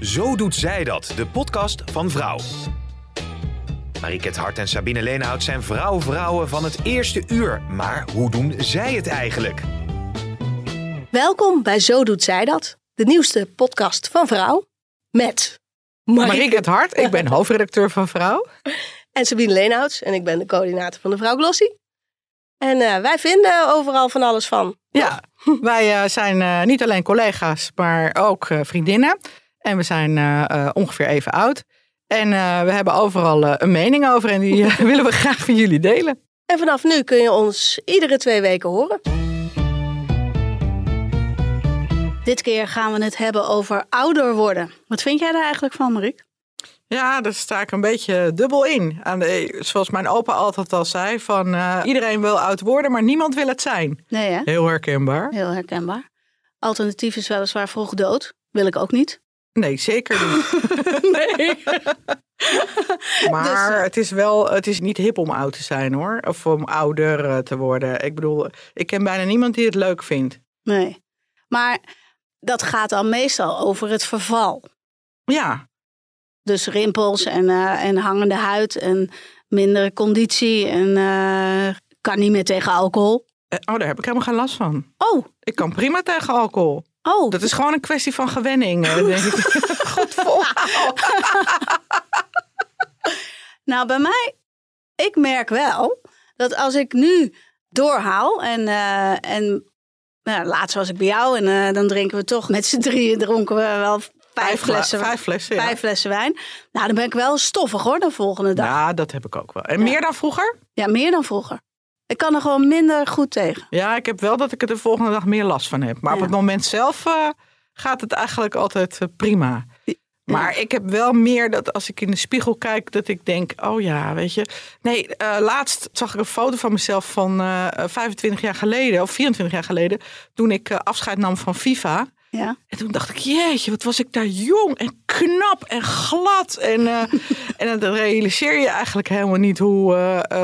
Zo doet zij dat, de podcast van Vrouw. Mariket Hart en Sabine Leenhout zijn vrouw-vrouwen van het eerste uur. Maar hoe doen zij het eigenlijk? Welkom bij Zo Doet Zij Dat, de nieuwste podcast van Vrouw. Met Marieke het Hart, ik ben hoofdredacteur van Vrouw. en Sabine Leenhouts en ik ben de coördinator van de Vrouw Glossy. En eh, wij vinden overal van alles van. Ja, wij uh, zijn uh, niet alleen collega's, maar ook vriendinnen. En we zijn ongeveer even oud. En we hebben overal een mening over en die willen we graag van jullie delen. En vanaf nu kun je ons iedere twee weken horen. Dit keer gaan we het hebben over ouder worden. Wat vind jij daar eigenlijk van, Mariek? Ja, daar sta ik een beetje dubbel in. Aan de, zoals mijn opa altijd al zei, van uh, iedereen wil oud worden, maar niemand wil het zijn. Nee, hè? Heel herkenbaar. Heel herkenbaar. Alternatief is weliswaar vroeg dood. Wil ik ook niet. Nee, zeker niet. nee. maar dus, het is wel, het is niet hip om oud te zijn hoor. Of om ouder uh, te worden. Ik bedoel, ik ken bijna niemand die het leuk vindt. Nee. Maar dat gaat dan meestal over het verval. Ja. Dus rimpels en, uh, en hangende huid en mindere conditie en uh, kan niet meer tegen alcohol. Oh, daar heb ik helemaal geen last van. Oh. Ik kan prima tegen alcohol. Oh. Dat is gewoon een kwestie van gewenning, denk ik. God vol. nou, bij mij, ik merk wel dat als ik nu doorhaal en, en nou, laatst was ik bij jou en uh, dan drinken we toch met z'n drieën dronken we wel vijf, vijf flessen, vijf flessen, vijf ja. flessen wijn. Nou, dan ben ik wel stoffig hoor, de volgende dag. Ja, dat heb ik ook wel. En ja. meer dan vroeger? Ja, meer dan vroeger. Ik kan er gewoon minder goed tegen. Ja, ik heb wel dat ik er de volgende dag meer last van heb. Maar ja. op het moment zelf uh, gaat het eigenlijk altijd uh, prima. Maar ik heb wel meer dat als ik in de spiegel kijk, dat ik denk: oh ja, weet je. Nee, uh, laatst zag ik een foto van mezelf van uh, 25 jaar geleden, of 24 jaar geleden, toen ik uh, afscheid nam van FIFA. Ja. En toen dacht ik: jeetje, wat was ik daar jong en knap en glad. En, uh, en dan realiseer je eigenlijk helemaal niet hoe,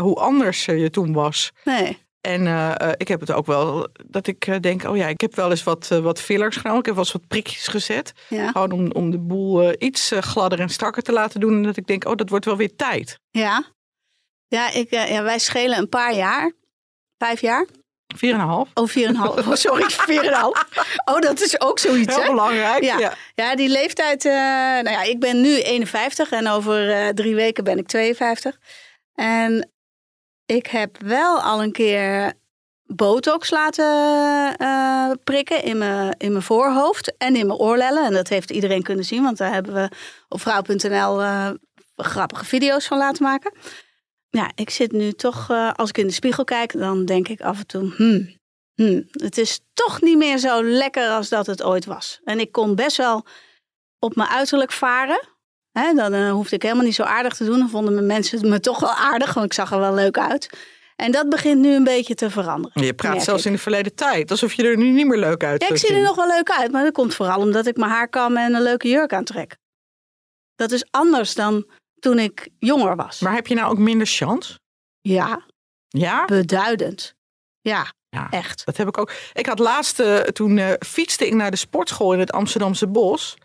hoe anders je toen was. Nee. En uh, ik heb het ook wel dat ik denk, oh ja, ik heb wel eens wat, wat fillers genomen. Ik heb wel eens wat prikjes gezet. Ja. Gewoon om, om de boel iets gladder en strakker te laten doen. En dat ik denk, oh, dat wordt wel weer tijd. Ja, ja, ik, ja wij schelen een paar jaar. Vijf jaar. Vier en een half. Oh, vier en een half. Oh, sorry, vier en een half. Oh, dat is ook zoiets, Heel hè? belangrijk, ja. ja. Ja, die leeftijd... nou ja, ik ben nu 51 en over drie weken ben ik 52. En ik heb wel al een keer botox laten uh, prikken in mijn, in mijn voorhoofd en in mijn oorlellen. En dat heeft iedereen kunnen zien, want daar hebben we op vrouw.nl grappige video's van laten maken. Ja, ik zit nu toch, uh, als ik in de spiegel kijk, dan denk ik af en toe, hmm, hmm, het is toch niet meer zo lekker als dat het ooit was. En ik kon best wel op mijn uiterlijk varen. He, dan uh, hoefde ik helemaal niet zo aardig te doen. Dan vonden mijn mensen me toch wel aardig, want ik zag er wel leuk uit. En dat begint nu een beetje te veranderen. Je praat zelfs ik. in de verleden tijd, alsof je er nu niet meer leuk uit ja, ik zie er nog wel leuk uit, maar dat komt vooral omdat ik mijn haar kam en een leuke jurk aantrek. Dat is anders dan toen ik jonger was. Maar heb je nou ook minder chance? Ja. Ja? Beduidend. Ja, ja echt. Dat heb ik ook. Ik had laatst, uh, toen uh, fietste ik naar de sportschool in het Amsterdamse bos.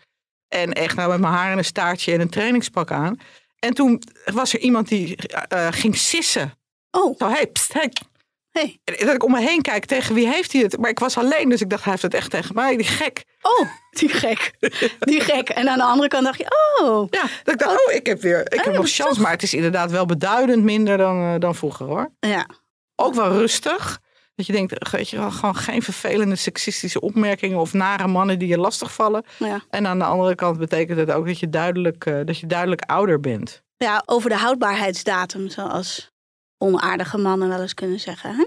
En echt nou met mijn haar en een staartje en een trainingspak aan. En toen was er iemand die uh, ging sissen. Oh. Zo, hey, pst, hey. Hey. En dat ik om me heen kijk, tegen wie heeft hij het? Maar ik was alleen, dus ik dacht, hij heeft het echt tegen mij. Die gek. Oh, die gek. Die gek. En aan de andere kant dacht je, oh. Ja, dat ik dacht, oh, ik heb weer, ik Oh, heb nog toch? chance. Maar het is inderdaad wel beduidend minder dan, uh, dan vroeger, hoor. Ja. Ook wel rustig. Dat je denkt, weet je wel, gewoon geen vervelende seksistische opmerkingen of nare mannen die je lastigvallen. Ja. En aan de andere kant betekent het ook dat je duidelijk, uh, dat je duidelijk ouder bent. ja, over de houdbaarheidsdatum, zoals onaardige mannen wel eens kunnen zeggen. Hè?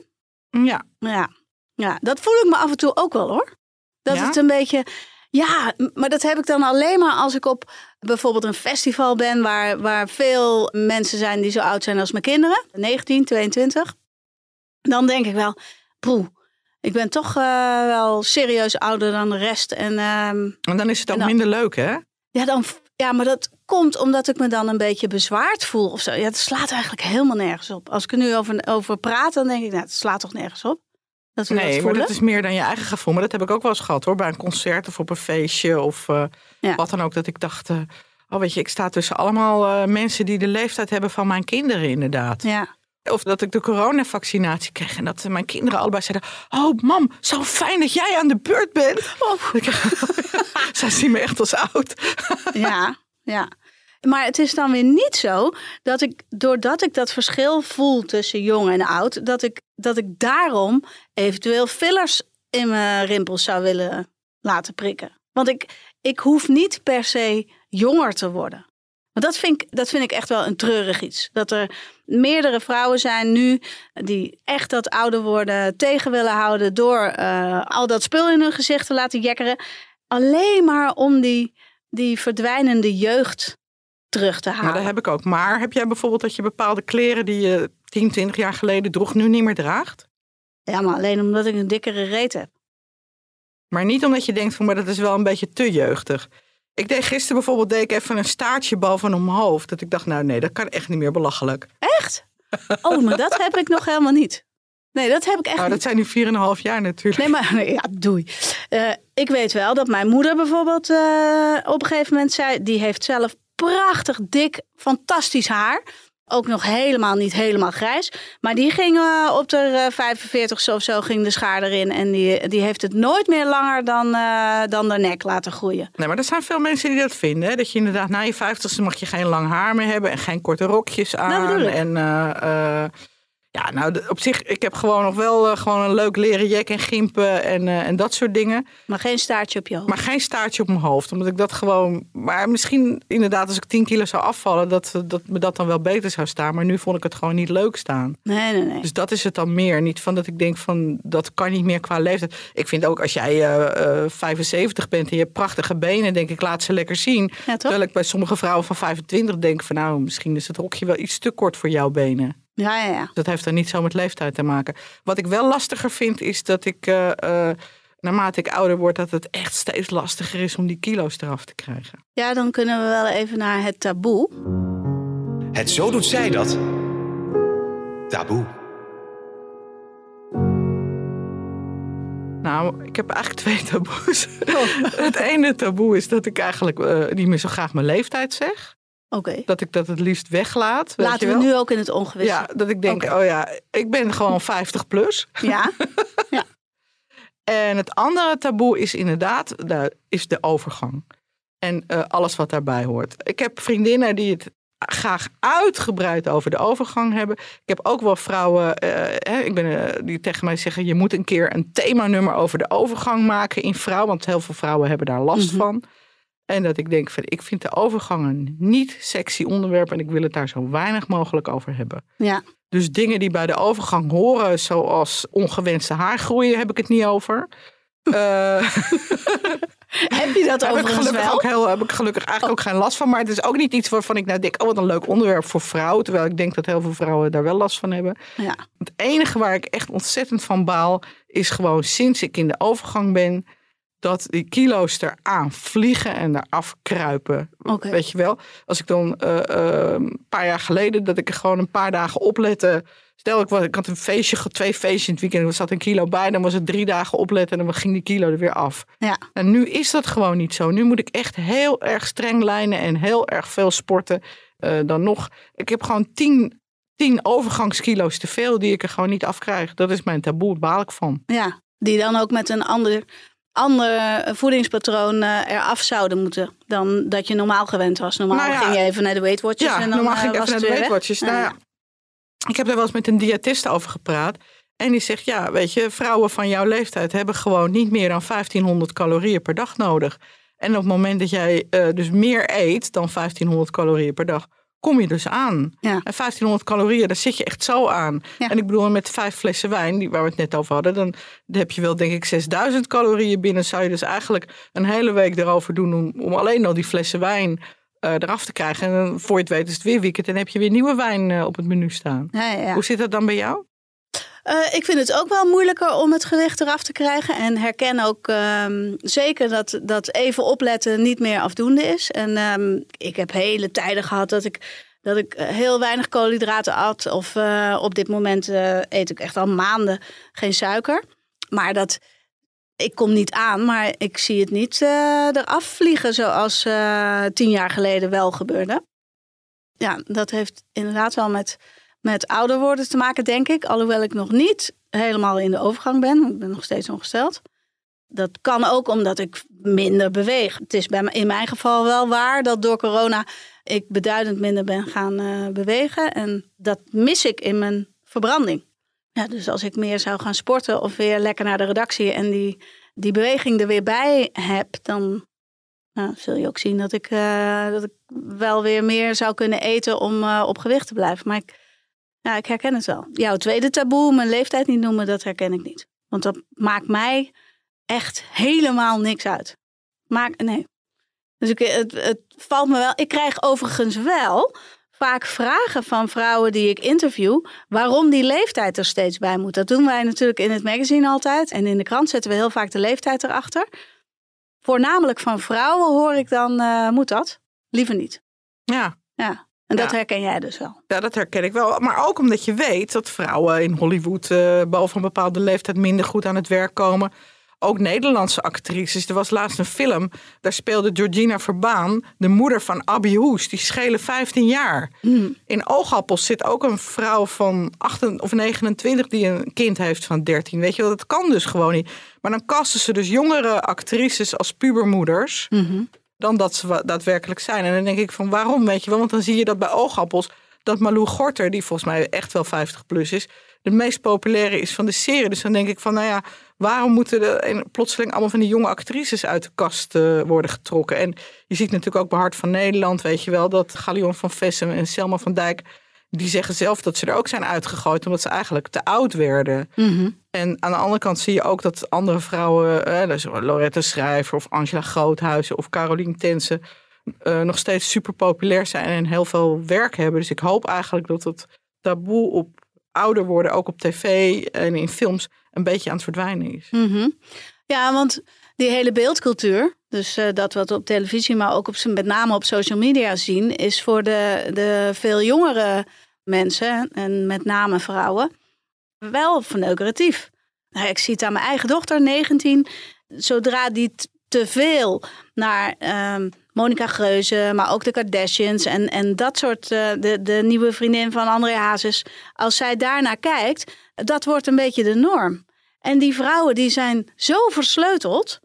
Ja, Ja. ja, dat voel ik me af en toe ook wel hoor. Dat Ja? het een beetje. Ja, maar dat heb ik dan alleen maar als ik op bijvoorbeeld een festival ben waar, waar veel mensen zijn die zo oud zijn als mijn kinderen, 19, 22. Dan denk ik wel, poeh, ik ben toch uh, wel serieus ouder dan de rest. En, uh, en dan is het ook dan, minder leuk, hè? Ja, dan, ja, maar dat komt omdat ik me dan een beetje bezwaard voel of zo. Ja, het slaat eigenlijk helemaal nergens op. Als ik er nu over, over praat, dan denk ik, nou, het slaat toch nergens op. Dat we nee, dat maar dat is meer dan je eigen gevoel. Maar dat heb ik ook wel eens gehad hoor. Bij een concert of op een feestje of uh, ja. wat dan ook. Dat ik dacht, uh, oh weet je, ik sta tussen allemaal uh, mensen die de leeftijd hebben van mijn kinderen inderdaad. Ja. Of dat ik de coronavaccinatie kreeg en dat mijn kinderen allebei zeiden: Oh, mam, zo fijn dat jij aan de beurt bent. Oh. Zij zien me echt als oud. ja, ja. Maar het is dan weer niet zo dat ik, doordat ik dat verschil voel tussen jong en oud, dat ik, dat ik daarom eventueel fillers in mijn rimpels zou willen laten prikken. Want ik, ik hoef niet per se jonger te worden. Maar dat vind, ik, dat vind ik echt wel een treurig iets. Dat er meerdere vrouwen zijn nu die echt dat ouder worden tegen willen houden door uh, al dat spul in hun gezicht te laten jekkeren. Alleen maar om die, die verdwijnende jeugd terug te halen. Maar dat heb ik ook. Maar heb jij bijvoorbeeld dat je bepaalde kleren die je 10, 20 jaar geleden droeg, nu niet meer draagt? Ja, maar alleen omdat ik een dikkere reet heb. Maar niet omdat je denkt van, maar dat is wel een beetje te jeugdig. Ik deed gisteren bijvoorbeeld deed ik even een staartje boven mijn hoofd. Dat ik dacht, nou nee, dat kan echt niet meer belachelijk. Echt? Oh, maar dat heb ik nog helemaal niet. Nee, dat heb ik echt nou, dat zijn nu 4,5 jaar natuurlijk. Nee, maar nee, ja, doei. Uh, ik weet wel dat mijn moeder bijvoorbeeld uh, op een gegeven moment zei... die heeft zelf prachtig dik, fantastisch haar. Ook nog helemaal niet helemaal grijs. Maar die ging uh, op de 45 of zo ging de schaar erin. En die, die heeft het nooit meer langer dan, uh, dan de nek laten groeien. Nee, maar er zijn veel mensen die dat vinden. Hè? Dat je inderdaad na je 50ste mag je geen lang haar meer hebben. En geen korte rokjes aan. Nou, en ja, nou op zich, ik heb gewoon nog wel uh, gewoon een leuk leren jack en gimpen en, uh, en dat soort dingen. Maar geen staartje op je hoofd? Maar geen staartje op mijn hoofd, omdat ik dat gewoon... Maar misschien inderdaad als ik 10 kilo zou afvallen, dat, dat me dat dan wel beter zou staan. Maar nu vond ik het gewoon niet leuk staan. Nee, nee, nee. Dus dat is het dan meer. Niet van dat ik denk van, dat kan niet meer qua leeftijd. Ik vind ook als jij uh, 75 bent en je hebt prachtige benen, denk ik, laat ze lekker zien. Ja, Terwijl ik bij sommige vrouwen van 25 denk van, nou, misschien is het rokje wel iets te kort voor jouw benen. Ja, ja, ja. Dat heeft er niet zo met leeftijd te maken. Wat ik wel lastiger vind, is dat ik, uh, uh, naarmate ik ouder word, dat het echt steeds lastiger is om die kilo's eraf te krijgen. Ja, dan kunnen we wel even naar het taboe. Het zo doet zij dat. Taboe. Nou, ik heb eigenlijk twee taboes. Oh. het ene taboe is dat ik eigenlijk uh, niet meer zo graag mijn leeftijd zeg. Okay. Dat ik dat het liefst weglaat. Laten we nu ook in het ongewis. Ja, dat ik denk, okay. oh ja, ik ben gewoon 50 plus. Ja. ja. en het andere taboe is inderdaad, daar is de overgang. En uh, alles wat daarbij hoort. Ik heb vriendinnen die het graag uitgebreid over de overgang hebben. Ik heb ook wel vrouwen hè, ik ben, uh, die tegen mij zeggen... je moet een keer een themanummer over de overgang maken in vrouw. Want heel veel vrouwen hebben daar last mm -hmm. van. En dat ik denk, van, ik vind de overgangen niet sexy onderwerp en ik wil het daar zo weinig mogelijk over hebben. Ja. Dus dingen die bij de overgang horen, zoals ongewenste haargroeien, heb ik het niet over. uh, heb je dat overigens wel? Ook heel, heb ik gelukkig eigenlijk ook geen last van. Maar het is ook niet iets waarvan ik nou denk, oh wat een leuk onderwerp voor vrouwen. Terwijl ik denk dat heel veel vrouwen daar wel last van hebben. Ja. Het enige waar ik echt ontzettend van baal, is gewoon sinds ik in de overgang ben dat die kilo's eraan vliegen en eraf kruipen. Okay. Weet je wel? Als ik dan uh, uh, een paar jaar geleden dat ik er gewoon een paar dagen oplette. Stel ik, was, ik had een feestje, twee feestjes in het weekend, er zat een kilo bij, dan was het drie dagen opletten en dan ging die kilo er weer af. Ja. En nu is dat gewoon niet zo. Nu moet ik echt heel erg streng lijnen en heel erg veel sporten. Uh, dan nog, ik heb gewoon tien, tien overgangskilo's te veel die ik er gewoon niet afkrijg. Dat is mijn taboe, daar baal ik van. Ja, die dan ook met een ander ander voedingspatroon eraf zouden moeten dan dat je normaal gewend was. Normaal Nou ja, ging je even naar de Weight Watchers Ja, en dan normaal uh, ging ik even naar de Weight. Watchers. Nou ja, ik heb er wel eens met een diëtist over gepraat. En die zegt, ja, weet je, vrouwen van jouw leeftijd hebben gewoon niet meer dan 1500 calorieën per dag nodig. En op het moment dat jij uh, dus meer eet dan 1500 calorieën per dag, kom je dus aan. Ja. En 1500 calorieën, daar zit je echt zo aan. Ja. En ik bedoel, met vijf flessen wijn, die, waar we het net over hadden, dan heb je wel denk ik 6000 calorieën binnen. Zou je dus eigenlijk een hele week erover doen om, om alleen al die flessen wijn eh, eraf te krijgen. En voor je het weet is het weer weekend en heb je weer nieuwe wijn eh, op het menu staan. Ja. Hoe zit dat dan bij jou? Eh, ik vind het ook wel moeilijker om het gewicht eraf te krijgen. En herken ook ehm, zeker dat, dat even opletten niet meer afdoende is. En ehm, ik heb hele tijden gehad dat ik, dat ik eh, heel weinig koolhydraten at. Of eh, op dit moment eet ik echt al maanden geen suiker. Maar dat, ik kom niet aan, maar ik zie het niet eh, eraf vliegen zoals tien jaar geleden wel gebeurde. Ja, dat heeft inderdaad wel met met ouder worden te maken, denk ik. Alhoewel ik nog niet helemaal in de overgang ben. Ik ben nog steeds ongesteld. Dat kan ook omdat ik minder beweeg. Het is bij in mijn geval wel waar dat door corona ik beduidend minder ben gaan eh, bewegen. En dat mis ik in mijn verbranding. Ja, dus als ik meer zou gaan sporten of weer lekker naar de redactie en die, die beweging er weer bij heb, dan nou, zul je ook zien dat ik, eh, dat ik wel weer meer zou kunnen eten om eh, op gewicht te blijven. Maar ik, ja, ik herken het wel. Jouw tweede taboe, mijn leeftijd niet noemen, dat herken ik niet. Want dat maakt mij echt helemaal niks uit. Maak, nee. Dus ik, het, het valt me wel. Ik krijg overigens wel vaak vragen van vrouwen die ik interview. waarom die leeftijd er steeds bij moet. Dat doen wij natuurlijk in het magazine altijd. En in de krant zetten we heel vaak de leeftijd erachter. Voornamelijk van vrouwen hoor ik dan: eh, moet dat? Liever niet. Ja. Ja. En dat herken jij dus wel. Ja, dat herken ik wel. Maar ook omdat je weet dat vrouwen in Hollywood eh, boven een bepaalde leeftijd minder goed aan het werk komen. Ook Nederlandse actrices. Er was laatst een film, daar speelde Georgina Verbaan, de moeder van Abby Hoes. Die schelen 15 jaar. In Oogappels zit ook een vrouw van 28 of 29 die een kind heeft van 13. Weet je wel, dat kan dus gewoon niet. Maar dan kasten ze dus jongere actrices als pubermoeders dan dat ze daadwerkelijk zijn. En dan denk ik van waarom, weet je wel? Want dan zie je dat bij oogappels dat Malou Gorter, die volgens mij echt wel 50 plus is, de meest populaire is van de serie. Dus dan denk ik van, nou ja, waarom moeten er plotseling allemaal van die jonge actrices uit de kast eh, worden getrokken? En je ziet natuurlijk ook bij Hart van Nederland, weet je wel, dat Galion van Vessem en Selma van Dijk, die zeggen zelf dat ze er ook zijn uitgegooid omdat ze eigenlijk te oud werden. En aan de andere kant zie je ook dat andere vrouwen, eh, dus Loretta Schrijver of Angela Groothuizen of Caroline Tense, eh, nog steeds super populair zijn en heel veel werk hebben. Dus ik hoop eigenlijk dat het taboe op ouder worden, ook op tv en in films, een beetje aan het verdwijnen is. Mhm. Ja, want die hele beeldcultuur, dus eh, dat wat we op televisie, maar ook op, met name op social media zien, is voor de, de veel jongere mensen, en met name vrouwen, wel verneukeratief. Nou, ik zie het aan mijn eigen dochter, 19. Zodra die te veel naar ehm Monica Geuze, maar ook de Kardashians en, en dat soort, eh, de, de nieuwe vriendin van André Hazes. Als zij daarnaar kijkt, dat wordt een beetje de norm. En die vrouwen die zijn zo versleuteld.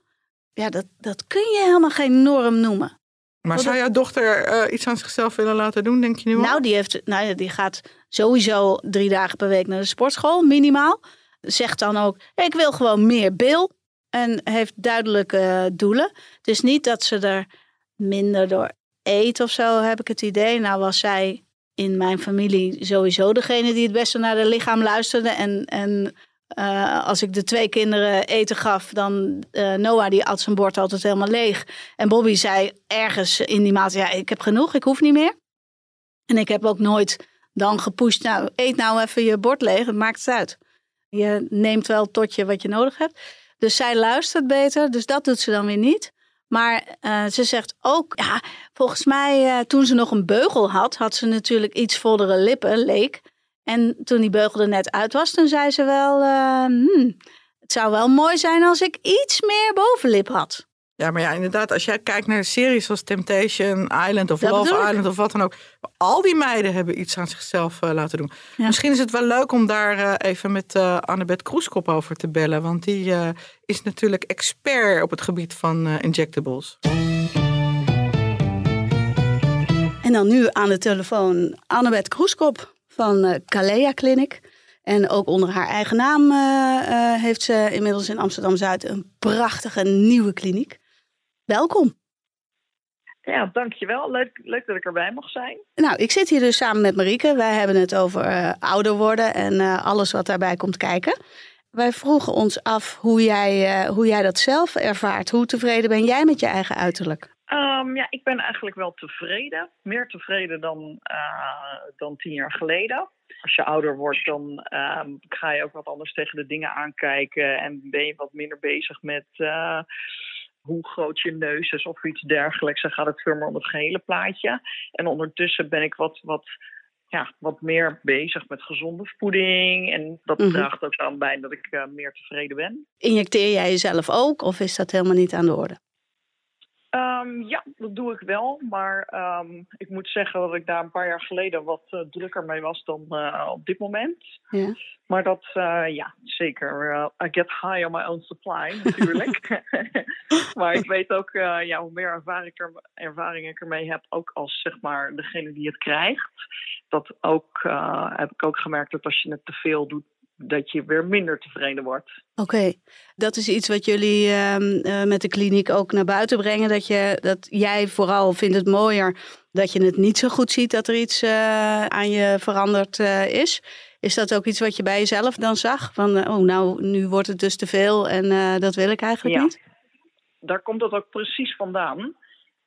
Ja, dat, dat kun je helemaal geen norm noemen. Maar Wat zou jouw dochter eh, iets aan zichzelf willen laten doen, denk je nu al? Nou, die, heeft, nou ja, die gaat sowieso drie dagen per week naar de sportschool, minimaal. Zegt dan ook, ik wil gewoon meer bil. En heeft duidelijke doelen. Het is niet dat ze er minder door eet of zo, heb ik het idee. Nou was zij in mijn familie sowieso degene die het beste naar haar lichaam luisterde. En, en eh, als ik de twee kinderen eten gaf, dan eh, Noah die at zijn bord altijd helemaal leeg. En Bobby zei ergens in die maat, ja, ik heb genoeg, ik hoef niet meer. En ik heb ook nooit dan gepusht, nou, eet nou even je bord leeg, het maakt het uit. Je neemt wel tot je wat je nodig hebt. Dus zij luistert beter, dus dat doet ze dan weer niet. Maar eh, ze zegt ook, ja, volgens mij toen ze nog een beugel had, had ze natuurlijk iets vollere lippen, leek. En toen die beugel er net uit was, toen zei ze wel, eh, hmm, het zou wel mooi zijn als ik iets meer bovenlip had. Ja, maar ja, inderdaad, als jij kijkt naar series zoals Temptation Island of Dat Love. Island of wat dan ook. Al die meiden hebben iets aan zichzelf eh, laten doen. Ja. Misschien is het wel leuk om daar eh, even met eh Annabeth Kroeskop over te bellen. Want die is natuurlijk expert op het gebied van injectables. En dan nu aan de telefoon Annabeth Kroeskop van eh Calea Clinic. En ook onder haar eigen naam eh, eh, heeft ze inmiddels in Amsterdam-Zuid een prachtige nieuwe kliniek. Welkom. Ja, dankjewel. Leuk, leuk dat ik erbij mag zijn. Nou, ik zit hier dus samen met Marieke. Wij hebben het over uh, ouder worden en uh, alles wat daarbij komt kijken. Wij vroegen ons af hoe jij, uh, hoe jij dat zelf ervaart. Hoe tevreden ben jij met je eigen uiterlijk? Um, ja, ik ben eigenlijk wel tevreden. Meer tevreden dan, dan tien jaar geleden. Als je ouder wordt, dan um, ga je ook wat anders tegen de dingen aankijken. En ben je wat minder bezig met hoe groot je neus is of iets dergelijks. Dan gaat het veel meer om het gehele plaatje. En ondertussen ben ik wat, wat, ja, wat meer bezig met gezonde voeding. En dat mm draagt ook aan bij dat ik uh, meer tevreden ben. Injecteer jij jezelf ook of is dat helemaal niet aan de orde? Um, ja, dat doe ik wel. Maar um, ik moet zeggen dat ik daar een paar jaar geleden wat uh, drukker mee was dan uh, op dit moment. Ja. Maar dat, uh, ja, zeker. I get high on my own supply, natuurlijk. maar ik weet ook, ja, hoe meer ervaring ik, er, ervaring ik ermee heb, ook als zeg maar degene die het krijgt, dat ook, heb ik ook gemerkt dat als je het te veel doet, dat je weer minder tevreden wordt. Oké, dat is iets wat jullie uh, met de kliniek ook naar buiten brengen. Dat, je, dat jij vooral vindt het mooier dat je het niet zo goed ziet dat er iets uh, aan je veranderd uh, is. Is dat ook iets wat je bij jezelf dan zag? Van, oh, nou, nu wordt het dus te veel en dat wil ik eigenlijk ja. niet? Daar komt dat ook precies vandaan.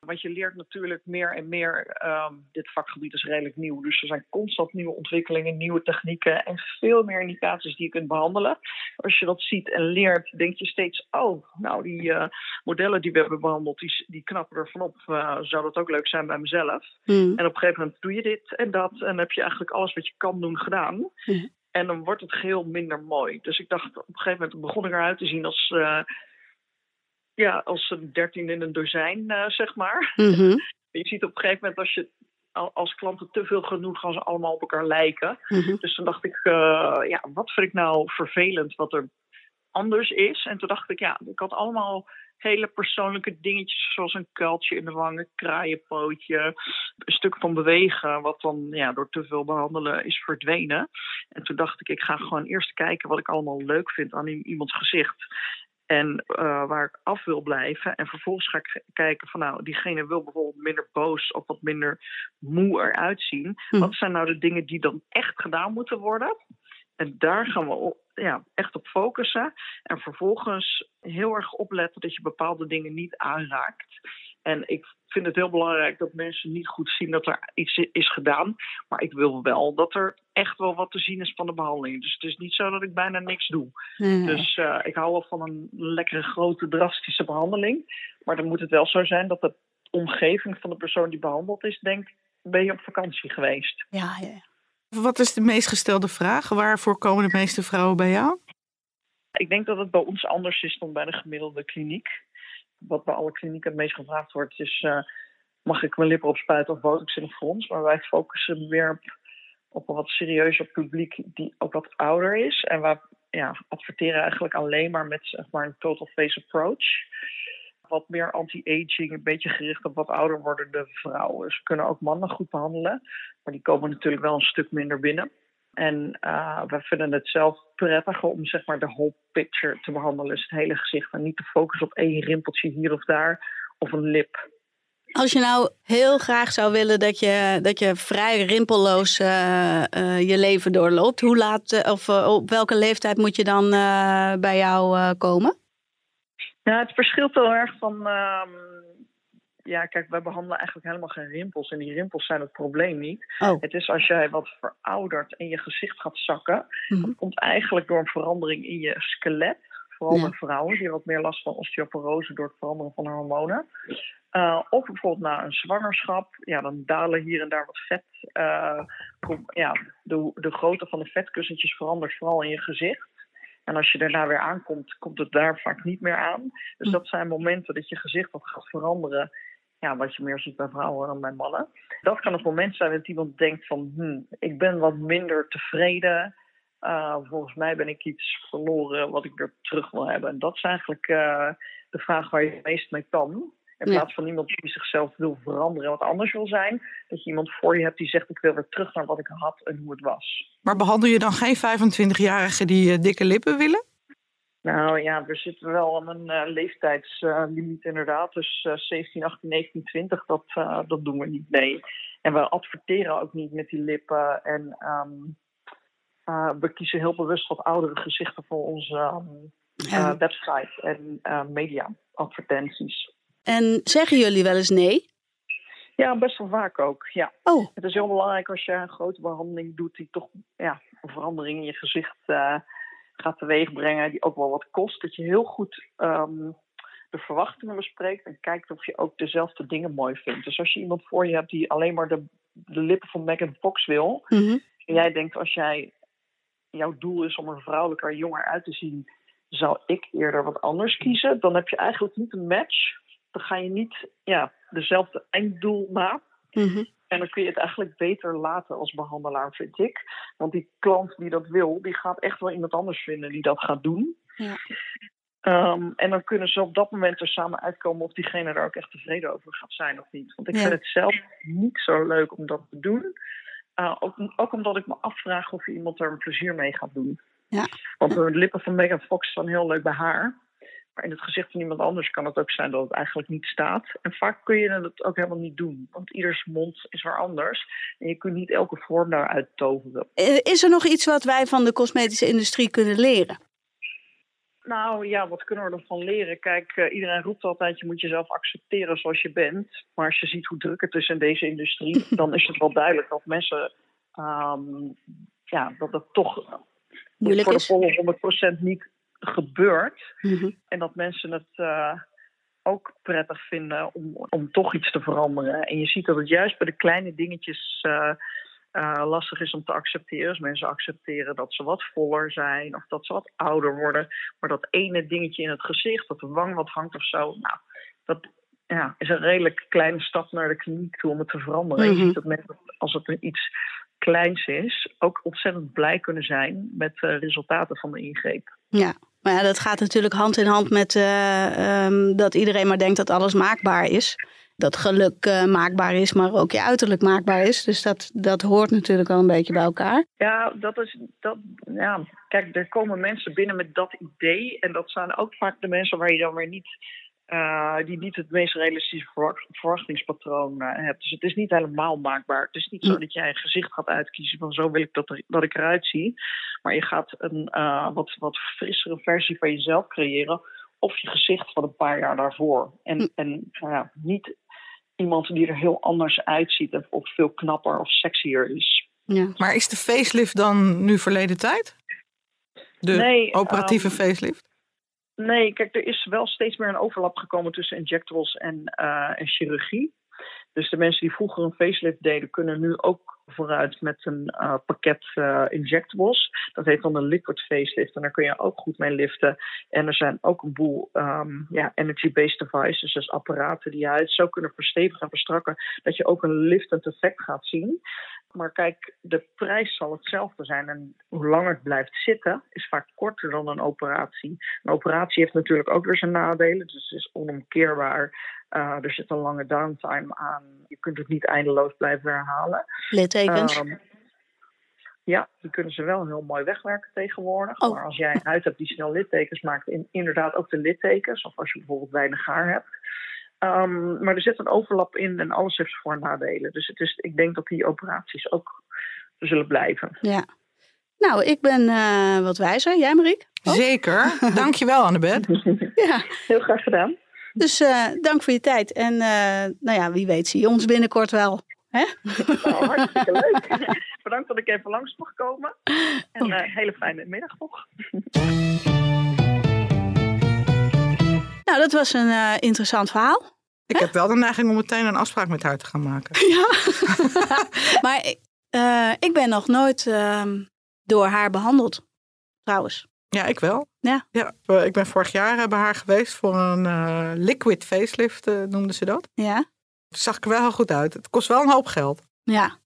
Want je leert natuurlijk meer en meer. Um, dit vakgebied is redelijk nieuw. Dus er zijn constant nieuwe ontwikkelingen, nieuwe technieken en veel meer indicaties die je kunt behandelen. Als je dat ziet en leert, denk je steeds: oh, nou, die uh, modellen die we hebben behandeld, die, die knappen er vanop. Uh, zou dat ook leuk zijn bij mezelf? Mm. En op een gegeven moment doe je dit en dat. En heb je eigenlijk alles wat je kan doen gedaan. Mm. En dan wordt het geheel minder mooi. Dus ik dacht, op een gegeven moment begon ik eruit te zien als. Uh, ja, als een dertien in een dozijn, uh, zeg maar. Mm -hmm. Je ziet op een gegeven moment als je als klanten te veel genoeg gaan ze allemaal op elkaar lijken. Mm -hmm. Dus toen dacht ik, uh, ja, wat vind ik nou vervelend wat er anders is? En toen dacht ik, ja, ik had allemaal hele persoonlijke dingetjes, zoals een kuiltje in de wangen, kraaienpootje, een stuk van bewegen, wat dan ja, door te veel behandelen is verdwenen. En toen dacht ik, ik ga gewoon eerst kijken wat ik allemaal leuk vind aan iemands gezicht. En uh, waar ik af wil blijven. En vervolgens ga ik kijken van nou, diegene wil bijvoorbeeld minder boos of wat minder moe eruit zien. Hm. Wat zijn nou de dingen die dan echt gedaan moeten worden? En daar gaan we op, ja, echt op focussen. En vervolgens heel erg opletten dat je bepaalde dingen niet aanraakt. En ik vind het heel belangrijk dat mensen niet goed zien dat er iets is gedaan. Maar ik wil wel dat er echt wel wat te zien is van de behandeling. Dus het is niet zo dat ik bijna niks doe. Nee. Dus uh, ik hou wel van een lekkere, grote, drastische behandeling. Maar dan moet het wel zo zijn dat de omgeving van de persoon die behandeld is denkt: ben je op vakantie geweest? Ja, ja. Wat is de meest gestelde vraag? Waarvoor komen de meeste vrouwen bij jou? Ik denk dat het bij ons anders is dan bij de gemiddelde kliniek wat bij alle klinieken het meest gevraagd wordt, is: uh, mag ik mijn lippen opspuiten of botox in de frons? Maar wij focussen meer op, een wat serieuzer publiek die ook wat ouder is. En wij ja, adverteren eigenlijk alleen maar met zeg maar, een total face approach. Wat meer anti-aging, een beetje gericht op wat ouder wordende vrouwen. Ze kunnen ook mannen goed behandelen, maar die komen natuurlijk wel een stuk minder binnen. En uh, we vinden het zelf prettiger om zeg maar de whole picture te behandelen. Dus het hele gezicht en niet te focussen op één rimpeltje hier of daar of een lip. Als je nou heel graag zou willen dat je, dat je vrij rimpelloos uh, uh, je leven doorloopt, hoe laat of op welke leeftijd moet je dan bij jou komen? Ja, het verschilt heel erg van ehm, ja, kijk, wij behandelen eigenlijk helemaal geen rimpels. En die rimpels zijn het probleem niet. Oh. Het is als jij wat veroudert en je gezicht gaat zakken. Mm. Dat komt eigenlijk door een verandering in je skelet. Vooral ja. bij vrouwen die wat meer last van osteoporose door het veranderen van hormonen. Uh, of bijvoorbeeld na een zwangerschap, ja, dan dalen hier en daar wat vet. Uh, kom, ja, de, de grootte van de vetkussentjes verandert vooral in je gezicht. En als je daarna weer aankomt, komt het daar vaak niet meer aan. Dus dat zijn momenten dat je gezicht wat gaat veranderen ja, wat je meer ziet bij vrouwen dan bij mannen. Dat kan het moment zijn dat iemand denkt van, hm, ik ben wat minder tevreden. Uh, volgens mij ben ik iets verloren wat ik weer terug wil hebben. En dat is eigenlijk uh, de vraag waar je het meest mee kan. In plaats van iemand die zichzelf wil veranderen en wat anders wil zijn. Dat je iemand voor je hebt die zegt: Ik wil weer terug naar wat ik had en hoe het was. Maar behandel je dan geen 25-jarigen die uh, dikke lippen willen? Nou ja, we zitten wel aan een uh, leeftijdslimiet inderdaad. Dus uh, 17, 18, 19, 20, dat, uh, dat doen we niet mee. En we adverteren ook niet met die lippen. En um, we kiezen heel bewust wat oudere gezichten voor onze um, website en media advertenties. En zeggen jullie wel eens nee? Ja, best wel vaak ook. Ja. Oh. Het is heel belangrijk als je een grote behandeling doet die toch ja, een verandering in je gezicht gaat teweegbrengen, die ook wel wat kost. Dat je heel goed um, de verwachtingen bespreekt en kijkt of je ook dezelfde dingen mooi vindt. Dus als je iemand voor je hebt die alleen maar de, de lippen van Megan Fox wil, mm -hmm. en jij denkt als jij jouw doel is om er vrouwelijker, jonger uit te zien, zou ik eerder wat anders kiezen. Dan heb je eigenlijk niet een match dan ga je niet ja, dezelfde einddoel na. Mm -hmm. En dan kun je het eigenlijk beter laten als behandelaar, vind ik. Want die klant die dat wil, die gaat echt wel iemand anders vinden die dat gaat doen. Ja. Um, en dan kunnen ze op dat moment er samen uitkomen of diegene er ook echt tevreden over gaat zijn of niet. Want ik Ja. vind het zelf niet zo leuk om dat te doen. Uh, ook, ook omdat ik me afvraag of iemand er een plezier mee gaat doen. Ja. Want de lippen van Megan Fox staan heel leuk bij haar. Maar in het gezicht van iemand anders kan het ook zijn dat het eigenlijk niet staat. En vaak kun je het ook helemaal niet doen. Want ieders mond is weer anders. En je kunt niet elke vorm daaruit toveren. Eh, Is er nog iets wat wij van de cosmetische industrie kunnen leren? Nou ja, wat kunnen we ervan leren? Kijk, uh, iedereen roept altijd, je moet jezelf accepteren zoals je bent. Maar als je ziet hoe druk het is in deze industrie, dan is het wel duidelijk dat mensen, um, ja, dat het toch Moeilijk voor de is. volle 100% niet gebeurt. Mm -hmm. En dat mensen het uh, ook prettig vinden om, om toch iets te veranderen. En je ziet dat het juist bij de kleine dingetjes uh, uh, lastig is om te accepteren. Dus mensen accepteren dat ze wat voller zijn of dat ze wat ouder worden. Maar dat ene dingetje in het gezicht, dat de wang wat hangt of zo. Nou, dat ja, is een redelijk kleine stap naar de kliniek toe om het te veranderen. Mhm. Je ziet dat mensen, als het iets kleins is, ook ontzettend blij kunnen zijn met de resultaten van de ingreep. Ja, maar ja, dat gaat natuurlijk hand in hand met uh, um, dat iedereen maar denkt dat alles maakbaar is. Dat geluk uh, maakbaar is, maar ook je uiterlijk maakbaar is. Dus dat, dat hoort natuurlijk wel een beetje bij elkaar. Ja, dat is. Dat, ja, kijk, er komen mensen binnen met dat idee. En dat zijn ook vaak de mensen waar je dan weer niet. Uh, die niet het meest realistische verwachtingspatroon uh, hebt. Dus het is niet helemaal maakbaar. Het is niet zo dat jij een gezicht gaat uitkiezen van zo wil ik dat, er, dat ik eruit zie. Maar je gaat een uh, wat, wat frissere versie van jezelf creëren. Of je gezicht van een paar jaar daarvoor. En, en ja, niet iemand die er heel anders uitziet of veel knapper of sexier is. Ja. Maar is de facelift dan nu verleden tijd? De nee, operatieve um, facelift? Nee, kijk, er is wel steeds meer een overlap gekomen tussen injectables en, uh, en chirurgie. Dus de mensen die vroeger een facelift deden, kunnen nu ook vooruit met een uh, pakket uh, injectables. Dat heet dan een liquid facelift en daar kun je ook goed mee liften. En er zijn ook een boel um, ja, energy-based devices, dus apparaten die je huid zo kunnen verstevigen en verstrakken, dat je ook een liftend effect gaat zien. Maar kijk, de prijs zal hetzelfde zijn. En hoe langer het blijft zitten, is vaak korter dan een operatie. Een operatie heeft natuurlijk ook weer zijn nadelen, dus het is onomkeerbaar. Uh, er zit een lange downtime aan. Je kunt het niet eindeloos blijven herhalen. Littekens? Um, ja, die kunnen ze wel heel mooi wegwerken tegenwoordig. Oh. Maar als jij een huid hebt die snel littekens maakt, in, inderdaad ook de littekens. Of als je bijvoorbeeld weinig haar hebt. Um, maar er zit een overlap in en alles heeft voor- en nadelen. Dus het is, ik denk dat die operaties ook zullen blijven. Ja. Nou, ik ben uh, wat wijzer. Jij, Mariek? Ook? Zeker. Dankjewel, Annabeth. ja. Heel graag gedaan. Dus uh, dank voor je tijd. En uh, nou ja, wie weet zie je ons binnenkort wel. Hè? Nou, hartstikke leuk. Bedankt dat ik even langs mocht komen. En een uh, hele fijne middag nog. Nou, dat was een uh, interessant verhaal. Ik heb wel de neiging om meteen een afspraak met haar te gaan maken. Ja, maar uh, ik ben nog nooit uh, door haar behandeld, trouwens. Ja, ik wel. Ja. ja ik ben vorig jaar bij haar geweest voor een liquid facelift, noemden ze dat. Ja. Dat zag ik er wel heel goed uit. Het kost wel een hoop geld. Ja.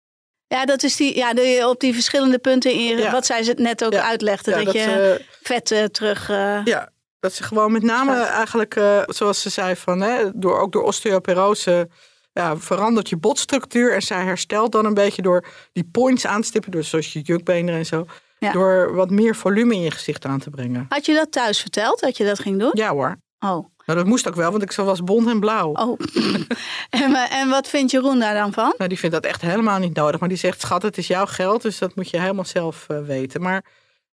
Ja, dat is die, ja, de, op die verschillende punten in ja. wat zij ze net ook ja. uitlegde. Ja, dat, dat, je vet terug. Ja, dat ze gewoon met name eigenlijk, uh, zoals ze zei, van, hè, door, ook door osteoporose ja, verandert je botstructuur. En zij herstelt dan een beetje door die points aan te stippen. Dus zoals je jukbeenderen en zo. Ja. Door wat meer volume in je gezicht aan te brengen. Had je dat thuis verteld, dat je dat ging doen? Ja hoor. Oh. Nou, dat moest ook wel, want ik was bont en blauw. oh. en, en wat vindt Jeroen daar dan van? Nou, die vindt dat echt helemaal niet nodig. Maar die zegt, schat, het is jouw geld, dus dat moet je helemaal zelf eh, weten. Maar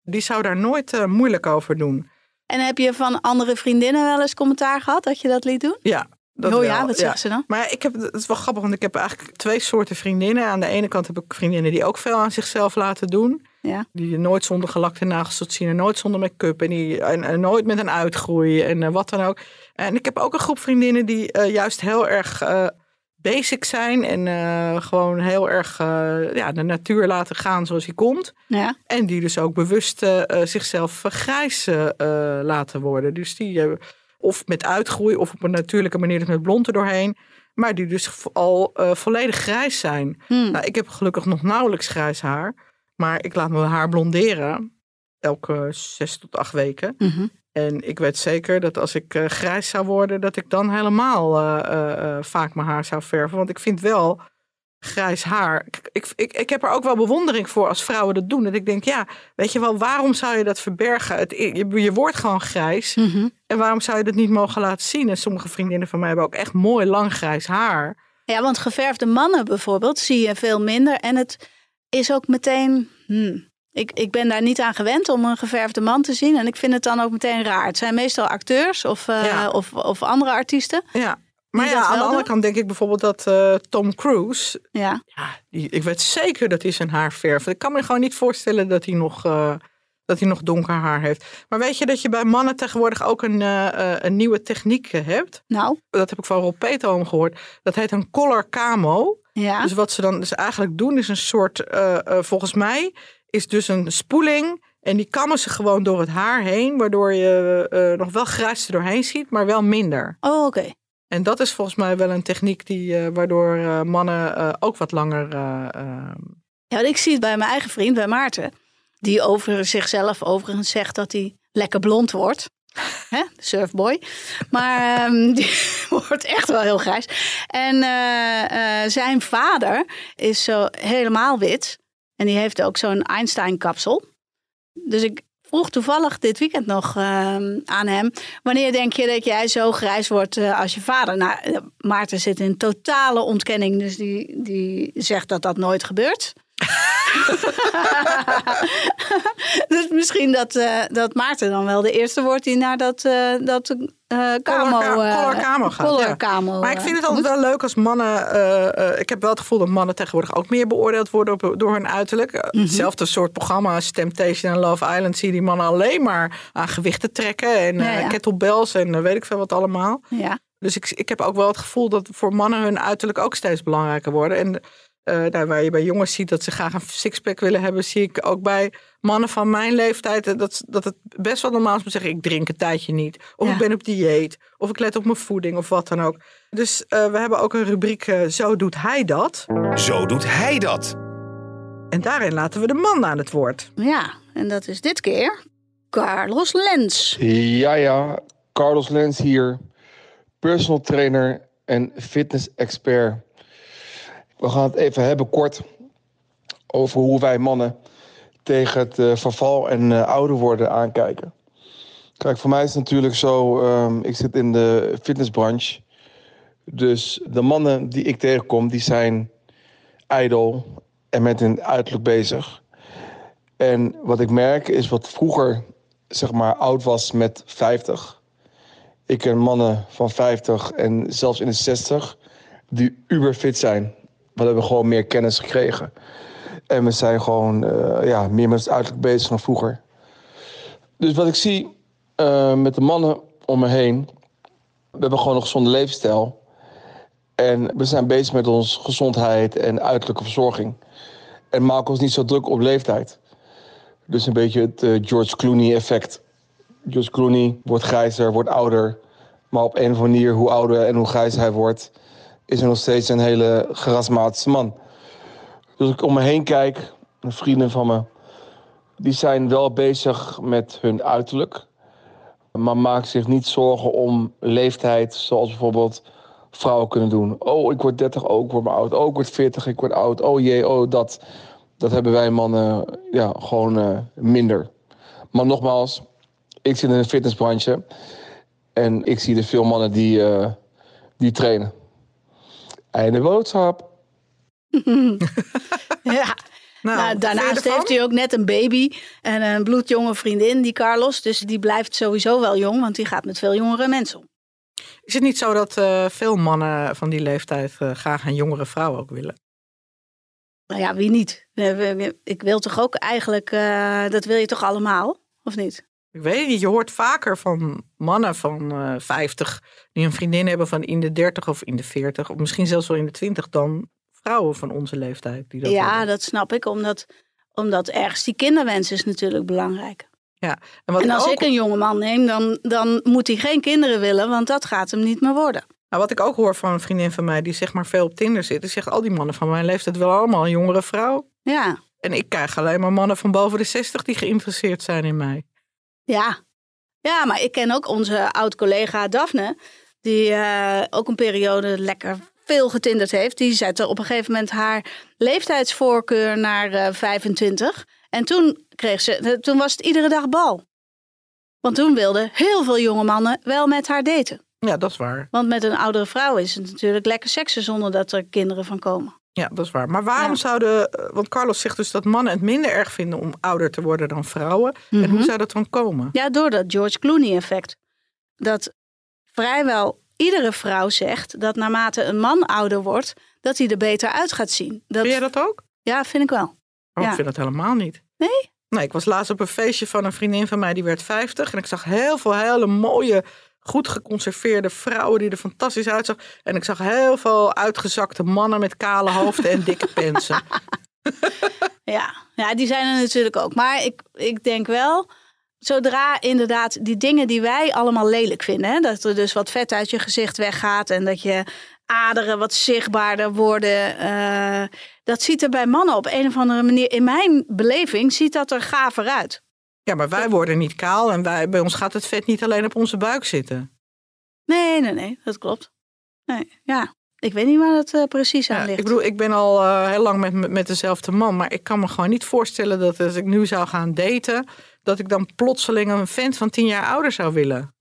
die zou daar nooit eh, moeilijk over doen. En heb je van andere vriendinnen wel eens commentaar gehad dat je dat liet doen? Ja, dat oh wel. ja, wat zeggen ze dan? Maar ik heb, het is wel grappig, want ik heb eigenlijk twee soorten vriendinnen. Aan de ene kant heb ik vriendinnen die ook veel aan zichzelf laten doen. Ja. Die nooit zonder gelakte nagels tot zien en nooit zonder make-up. En, die, en, en nooit met een uitgroei en eh, wat dan ook. En ik heb ook een groep vriendinnen die eh, juist heel erg eh, basic zijn. En eh, gewoon heel erg eh, ja, de natuur laten gaan zoals die komt. Ja. En die dus ook bewust eh, zichzelf grijs laten worden. Dus die of met uitgroei of op een natuurlijke manier dus met blond er doorheen. Maar die dus al volledig grijs zijn. Hmm. Nou, ik heb gelukkig nog nauwelijks grijs haar. Maar ik laat mijn haar blonderen. Elke zes tot acht weken. Mhm. En ik weet zeker dat als ik eh, grijs zou worden, dat ik dan helemaal eh, eh, vaak mijn haar zou verven. Want ik vind wel grijs haar. Ik, ik, ik, ik heb er ook wel bewondering voor als vrouwen dat doen. Dat ik denk, ja, weet je wel, waarom zou je dat verbergen? Het, je, je wordt gewoon grijs. Mhm. En waarom zou je dat niet mogen laten zien? En sommige vriendinnen van mij hebben ook echt mooi lang grijs haar. Ja, want geverfde mannen bijvoorbeeld zie je veel minder. En het is ook meteen. hmm, ik, ik ben daar niet aan gewend om een geverfde man te zien. En ik vind het dan ook meteen raar. Het zijn meestal acteurs of, eh, Ja. of, of andere artiesten. Ja. Maar ja, aan de andere kant denk ik bijvoorbeeld dat eh, Tom Cruise, Ja. ja, die, ik weet zeker dat hij zijn haar verft. Ik kan me gewoon niet voorstellen dat hij nog, eh, dat hij nog donker haar heeft. Maar weet je dat je bij mannen tegenwoordig ook een, een nieuwe techniek hebt? Nou, Dat heb ik van Rob Peterholm gehoord. Dat heet een color camo. ja. Dus wat ze dan dus eigenlijk doen is een soort, volgens mij, is dus een spoeling. En die kammen ze gewoon door het haar heen, waardoor je eh, nog wel grijs er doorheen ziet, maar wel minder. Oh, oké. En dat is volgens mij wel een techniek die, eh, waardoor eh, mannen ook wat langer. eh, eh, Ja, ik zie het bij mijn eigen vriend, bij Maarten. Die over zichzelf overigens zegt dat hij lekker blond wordt. Hè? Surfboy. Maar ehm, die wordt echt wel heel grijs. En zijn vader is zo helemaal wit. En die heeft ook zo'n Einstein-kapsel. Dus ik vroeg toevallig dit weekend nog ehm, aan hem. Wanneer denk je dat jij zo grijs wordt eh, als je vader? Nou, eh, Maarten zit in totale ontkenning. Dus die, die zegt dat dat nooit gebeurt. dus misschien dat, eh, dat Maarten dan wel de eerste wordt die naar dat, eh dat camo... Color- eh, color camo gaat, color ja. camo, Maar ik vind het altijd wel leuk als mannen. ik heb wel het gevoel dat mannen tegenwoordig ook meer beoordeeld worden op, door hun uiterlijk. Mhm. Hetzelfde soort programma als Temptation en Love Island zie je die mannen alleen maar aan gewichten trekken en Ja, ja. kettlebells en weet ik veel wat allemaal. Ja. Dus ik, ik heb ook wel het gevoel dat voor mannen hun uiterlijk ook steeds belangrijker worden. En eh, nou, waar je bij jongens ziet dat ze graag een sixpack willen hebben, zie ik ook bij mannen van mijn leeftijd eh, dat, dat het best wel normaal is om te zeggen: ik drink een tijdje niet. Of Ja. ik ben op dieet. Of ik let op mijn voeding of wat dan ook. Dus eh, we hebben ook een rubriek: eh, Zo doet hij dat. Zo doet hij dat. En daarin laten we de man aan het woord. ja, en dat is dit keer Carlos Lens. Ja, ja, Carlos Lens hier, personal trainer en fitness expert. We gaan het even hebben kort over hoe wij mannen tegen het eh, verval en eh, ouder worden aankijken. Kijk, voor mij is het natuurlijk zo, ehm, ik zit in de fitnessbranche. Dus de mannen die ik tegenkom, die zijn ijdel en met hun uiterlijk bezig. En wat ik merk is wat vroeger zeg maar oud was met 50. Ik ken mannen van 50 en zelfs in de 60 die uberfit zijn. We hebben gewoon meer kennis gekregen. En we zijn gewoon eh, ja, meer met het uiterlijk bezig dan vroeger. Dus wat ik zie eh, met de mannen om me heen. We hebben gewoon een gezonde levensstijl. En we zijn bezig met onze gezondheid en uiterlijke verzorging. En maken ons niet zo druk op leeftijd. Dus een beetje het eh, George Clooney effect. George Clooney wordt grijzer, wordt ouder. Maar op een of andere manier, hoe ouder en hoe grijzer hij wordt... is hij nog steeds een hele charismatische man. Dus als ik om me heen kijk, de vrienden van me... die zijn wel bezig met hun uiterlijk... maar maken zich niet zorgen om leeftijd... zoals bijvoorbeeld vrouwen kunnen doen. Oh, ik word 30, oh, ik word maar oud. Oh, ik word 40, ik word oud. Oh jee, oh dat. Dat hebben wij mannen ja, gewoon uh, minder. Maar nogmaals, ik zit in de fitnessbranche. En ik zie er veel mannen die, uh, die trainen. Einde boodschap. ja. Nou, nou daarnaast heeft hij ook net een baby en een bloedjonge vriendin, die Carlos. Dus die blijft sowieso wel jong, want die gaat met veel jongere mensen om. Is het niet zo dat uh, veel mannen van die leeftijd uh, graag een jongere vrouw ook willen? Nou ja, wie niet? Ik wil toch ook eigenlijk, uh, dat wil je toch allemaal, of niet? Ik weet niet, je hoort vaker van mannen van uh, 50 die een vriendin hebben van in de 30 of in de 40, of misschien zelfs wel in de 20, dan vrouwen van onze leeftijd. Die dat ja, hebben. dat snap ik, omdat, omdat ergens die kinderwens is natuurlijk belangrijk. Ja, en, wat en als ik, ook... ik een jonge man neem, dan, dan moet hij geen kinderen willen, want dat gaat hem niet meer worden. Nou, wat ik ook hoor van een vriendin van mij die zeg maar veel op Tinder zit, die zegt al die mannen van mijn leeftijd willen allemaal een jongere vrouw. Ja. En ik krijg alleen maar mannen van boven de 60 die geïnteresseerd zijn in mij. Ja, ja maar ik ken ook onze oud-collega Daphne, die uh, ook een periode lekker veel getinderd heeft. Die zette op een gegeven moment haar leeftijdsvoorkeur naar uh, 25. En toen, kreeg ze, toen was het iedere dag bal. Want toen wilden heel veel jonge mannen wel met haar daten. Ja, dat is waar. Want met een oudere vrouw is het natuurlijk lekker seksen zonder dat er kinderen van komen. Ja, dat is waar. Maar waarom ja. zouden. Want Carlos zegt dus dat mannen het minder erg vinden om ouder te worden dan vrouwen. Mm -hmm. En hoe zou dat dan komen? Ja, door dat George Clooney-effect. Dat vrijwel iedere vrouw zegt dat naarmate een man ouder wordt, dat hij er beter uit gaat zien. Dat... Vind jij dat ook? Ja, vind ik wel. Oh, ja. Ik vind dat helemaal niet. Nee? Nee, ik was laatst op een feestje van een vriendin van mij die werd 50. En ik zag heel veel hele mooie, goed geconserveerde vrouwen die er fantastisch uitzag. En ik zag heel veel uitgezakte mannen met kale hoofden en dikke pensen. ja. ja, die zijn er natuurlijk ook. Maar ik, ik denk wel, zodra inderdaad die dingen die wij allemaal lelijk vinden. Hè, dat er dus wat vet uit je gezicht weggaat en dat je aderen wat zichtbaarder worden. Uh, dat ziet er bij mannen op een of andere manier, in mijn beleving, ziet dat er gaver uit. Ja, maar wij worden niet kaal en wij, bij ons gaat het vet niet alleen op onze buik zitten. Nee, nee, nee, dat klopt. Nee, ja. Ik weet niet waar dat uh, precies aan ja, ligt. Ik bedoel, ik ben al uh, heel lang met, met dezelfde man, maar ik kan me gewoon niet voorstellen dat als ik nu zou gaan daten, dat ik dan plotseling een vent van tien jaar ouder zou willen.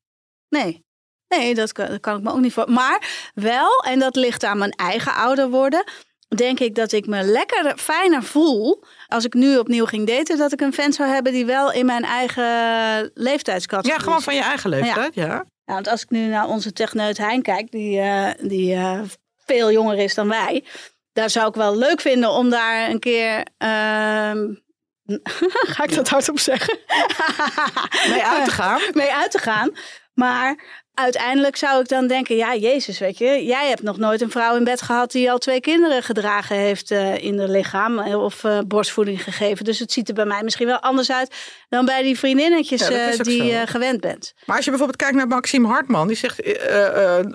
Nee, nee, dat kan, dat kan ik me ook niet voor. Maar wel, en dat ligt aan mijn eigen ouder worden, denk ik dat ik me lekker fijner voel als ik nu opnieuw ging daten, dat ik een vent zou hebben die wel in mijn eigen leeftijdscategorie Ja, gewoon van je eigen leeftijd, ja. ja. ja want als ik nu naar onze techneut Hein kijk, die, uh, die uh, veel jonger is dan wij, daar zou ik wel leuk vinden om daar een keer. Uh, ga ik dat hardop zeggen? mee uit te gaan. mee uit te gaan. Maar uiteindelijk zou ik dan denken, ja, Jezus, weet je, jij hebt nog nooit een vrouw in bed gehad die al twee kinderen gedragen heeft uh, in haar lichaam of uh, borstvoeding gegeven. Dus het ziet er bij mij misschien wel anders uit dan bij die vriendinnetjes ja, uh, die je gewend bent. Maar als je bijvoorbeeld kijkt naar Maxime Hartman, die zegt,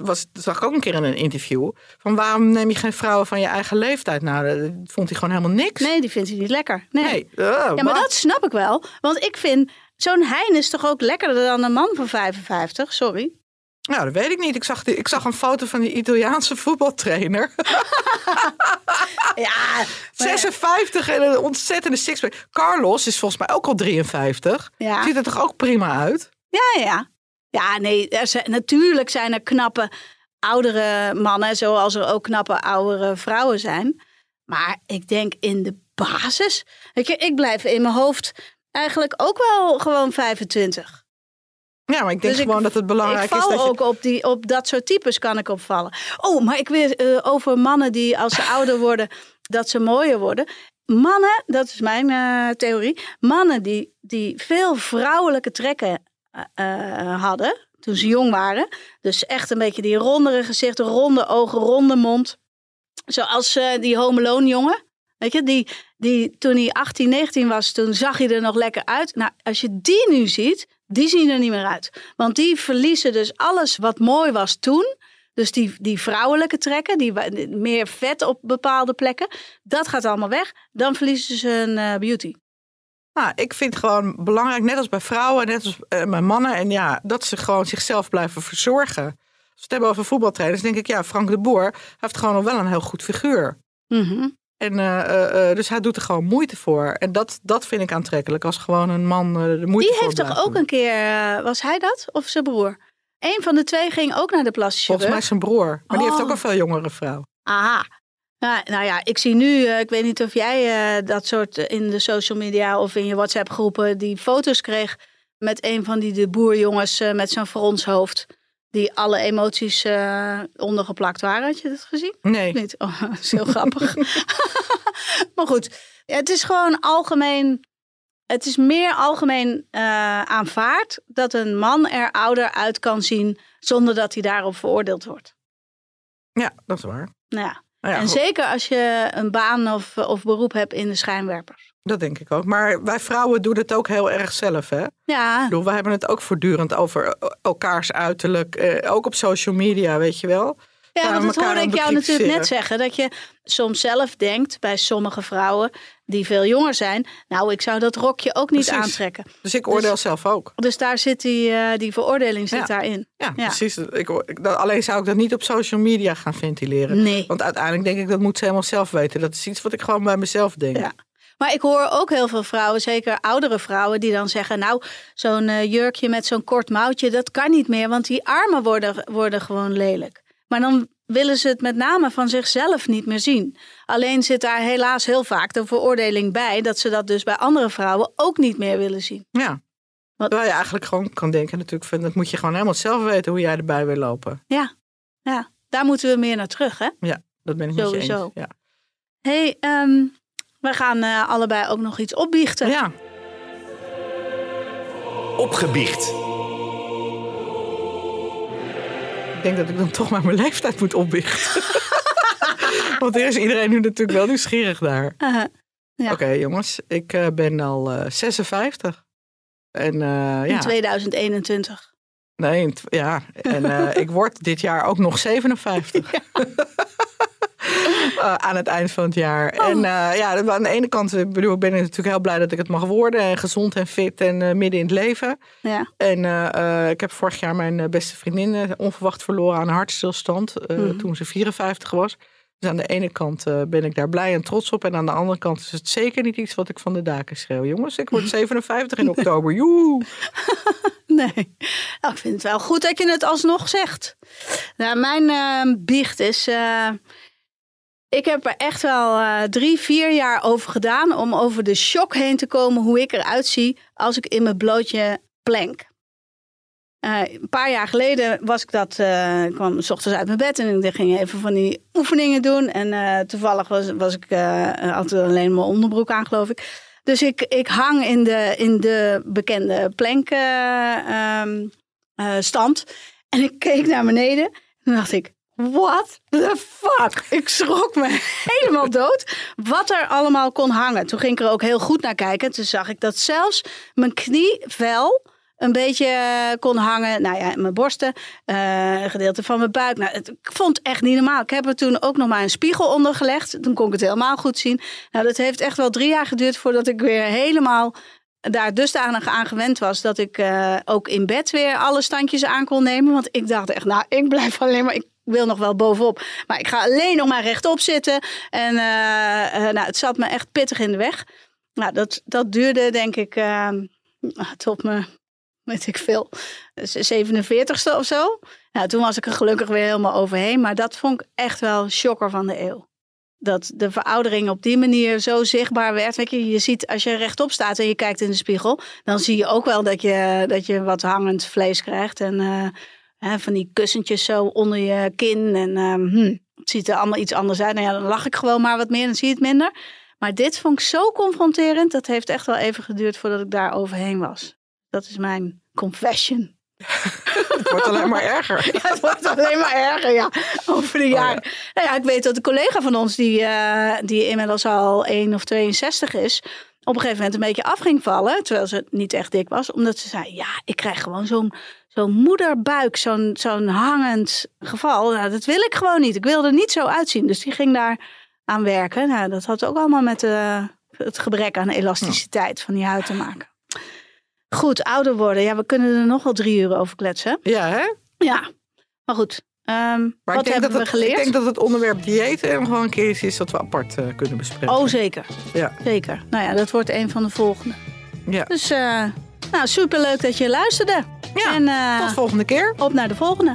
was, dat zag ik ook een keer in een interview, van waarom neem je geen vrouwen van je eigen leeftijd? Nou, dat vond hij gewoon helemaal niks. Nee, die vindt hij niet lekker. Nee. nee. ja, maar dat snap ik wel, want ik vind zo'n Hein is toch ook lekkerder dan een man van 55, sorry. Nou, dat weet ik niet. Ik zag, die, ik zag een foto van die Italiaanse voetbaltrainer. ja. 56 en een ontzettende sixpack. Carlos is volgens mij ook al 53. Ja. Ziet er toch ook prima uit? Ja, ja. Ja, nee, er zijn, natuurlijk zijn er knappe oudere mannen, zoals er ook knappe oudere vrouwen zijn. Maar ik denk in de basis, weet je, ik blijf in mijn hoofd eigenlijk ook wel gewoon 25. Ja, maar ik denk dus gewoon ik, dat het belangrijk is dat je... ook op, die, op dat soort types kan ik opvallen. Oh, maar ik weet uh, over mannen die als ze ouder worden, dat ze mooier worden. Mannen, dat is mijn uh, theorie, mannen die, die veel vrouwelijke trekken uh, hadden toen ze jong waren. Dus echt een beetje die rondere gezichten, ronde ogen, ronde mond. Zoals die Home Alone jongen. Weet je, die, die, toen hij 18, 19 was, toen zag hij er nog lekker uit. Nou, als je die nu ziet, die zien er niet meer uit. Want die verliezen dus alles wat mooi was toen. Dus die, die vrouwelijke trekken, die meer vet op bepaalde plekken, dat gaat allemaal weg. Dan verliezen ze hun uh, beauty. Nou, ik vind het gewoon belangrijk, net als bij vrouwen, net als uh, bij mannen, en ja, dat ze gewoon zichzelf blijven verzorgen. Als we het hebben over voetbaltrainers, denk ik, ja, Frank de Boer heeft gewoon nog wel een heel goed figuur. Mm -hmm. En, uh, uh, dus hij doet er gewoon moeite voor. En dat, dat vind ik aantrekkelijk als gewoon een man de moeite Die heeft toch ook een keer, was hij dat of zijn broer? Een van de twee ging ook naar de plastische Volgens mij zijn broer. Maar die heeft ook Oh. een veel jongere vrouw. Aha. Nou, nou ja, ik zie nu, eh, ik weet niet of jij eh, dat soort eh, in de social media of in je WhatsApp groepen die foto's kreeg met een van die de boerjongens eh, met zo'n fronshoofd. Die alle emoties eh, ondergeplakt waren. Had je dat gezien? Nee. Niet? Oh, dat is heel grappig. maar goed, het is gewoon algemeen. Het is meer algemeen eh, aanvaard dat een man er ouder uit kan zien zonder dat hij daarop veroordeeld wordt. Ja, dat is waar. Ja. Nou ja, en goed, zeker als je een baan of, of beroep hebt in de schijnwerpers. Dat denk ik ook. Maar wij vrouwen doen het ook heel erg zelf, hè? Ik Ja, bedoel, wij hebben het ook voortdurend over elkaars uiterlijk. eh, ook op social media, weet je wel. ja want dat hoorde ik jou natuurlijk net zeggen. Dat je soms zelf denkt bij sommige vrouwen die veel jonger zijn. Nou, ik zou dat rokje ook niet Precies. aantrekken. Dus ik oordeel zelf ook. Dus daar zit die, eh, die veroordeling zit Ja. daarin. Ja, Ja. precies. Ik, alleen zou ik dat niet op social media gaan ventileren. Nee. Want uiteindelijk denk ik, dat moet ze helemaal zelf weten. Dat is iets wat ik gewoon bij mezelf denk. Ja. Maar ik hoor ook heel veel vrouwen, zeker oudere vrouwen, die dan zeggen: Nou, zo'n eh, jurkje met zo'n kort mouwtje, dat kan niet meer, want die armen worden, worden gewoon lelijk. Maar dan willen ze het met name van zichzelf niet meer zien. Alleen zit daar helaas heel vaak de veroordeling bij dat ze dat dus bij andere vrouwen ook niet meer willen zien. Ja. Wat- Terwijl je eigenlijk gewoon kan denken natuurlijk van... dat moet je gewoon helemaal zelf weten hoe jij erbij wil lopen. Ja, ja. daar moeten we meer naar terug, hè? Ja, dat ben ik Sowieso. eens. Ja. hey, ehm, we gaan eh, allebei ook nog iets opbiechten. ja, Opgebiecht. ik denk dat ik dan toch maar mijn leeftijd moet opbiechten. Want er is iedereen nu natuurlijk wel nieuwsgierig naar. Uh, Ja. Oké jongens, ik eh, ben al eh, 56. En eh, in ja, 2021. nee, ja. En eh, ik word dit jaar ook nog 57. Eh, aan het eind van het jaar. En eh, ja, aan de ene kant ik bedoel, ben ik natuurlijk heel blij dat ik het mag worden. En gezond en fit en eh, midden in het leven. Ja. En eh, eh, ik heb vorig jaar mijn eh, beste vriendin eh, onverwacht verloren aan een hartstilstand. eh, Mhm. Toen ze 54 was. Dus aan de ene kant eh, ben ik daar blij en trots op. En aan de andere kant is het zeker niet iets wat ik van de daken schreeuw. Jongens, ik word 57 in oktober. Joe! Nee, nou, ik vind het wel goed dat je het alsnog zegt. Nou, mijn eh, biecht is. eh, ik heb er echt wel eh, drie, vier jaar over gedaan om over de shock heen te komen hoe ik eruit zie als ik in mijn blootje plank. Eh, een paar jaar geleden was ik dat, ik kwam s ochtends uit mijn bed en ik ging even van die oefeningen doen. En toevallig was, was ik altijd alleen mijn onderbroek aan, geloof ik. Dus ik, ik hang in de, in de bekende plank eh, ehm, eh. En ik keek naar beneden. En dacht ik, what the fuck? Ik schrok me helemaal dood. Wat er allemaal kon hangen. Toen ging ik er ook heel goed naar kijken. Toen zag ik dat zelfs mijn knievel een beetje eh, kon hangen. Nou ja, mijn borsten, eh, een gedeelte van mijn buik. Nou, het, ik vond het echt niet normaal. Ik heb er toen ook nog maar een spiegel onder gelegd. Toen kon ik het helemaal goed zien. Nou, dat heeft echt wel drie jaar geduurd voordat ik weer helemaal daar dusdanig aan gewend was dat ik eh, ook in bed weer alle standjes aan kon nemen. Want ik dacht echt, nou, ik blijf alleen maar. Ik wil nog wel bovenop, maar ik ga alleen nog maar rechtop zitten. En eh, eh, nou, het zat me echt pittig in de weg. Nou, dat, dat duurde denk ik eh, tot mijn, ik veel, 47ste of zo. Nou, toen was ik er gelukkig weer helemaal overheen. Maar dat vond ik echt wel shocker van de eeuw dat de veroudering op die manier zo zichtbaar werd. Weet je, je ziet als je rechtop staat en je kijkt in de spiegel, dan zie je ook wel dat je, dat je wat hangend vlees krijgt. En hè, van die kussentjes zo onder je kin. En hm, het ziet er allemaal iets anders uit. Nou ja, dan lach ik gewoon maar wat meer, dan zie je het minder. Maar dit vond ik zo confronterend. Dat heeft echt wel even geduurd voordat ik daar overheen was. Dat is mijn confession. Het wordt alleen maar erger. Ja, het wordt alleen maar erger, ja. Over de jaren. Nou ja, ik weet dat een collega van ons, die, eh, die inmiddels al 1 of 62 is, op een gegeven moment een beetje af ging vallen. Terwijl ze niet echt dik was. Omdat ze zei, ja, ik krijg gewoon zo'n zo'n moederbuik, zo'n zo'n hangend geval. Nou, dat wil ik gewoon niet. Ik wil er niet zo uitzien. Dus die ging daar aan werken. Nou, dat had ook allemaal met eh, het gebrek aan elasticiteit van die huid te maken. Goed, ouder worden. Ja, we kunnen er nog wel drie uur over kletsen. Ja, hè? Ja, maar goed. Ehm, Maar ik wat denk, hebben dat we het, geleerd? ik denk dat het onderwerp dieet en gewoon een keer iets is dat we apart eh, kunnen bespreken. Oh, zeker. Ja. Zeker. Nou ja, dat wordt een van de volgende. ja. Dus uh, nou, superleuk dat je luisterde. Ja, en uh, tot volgende keer. op naar de volgende.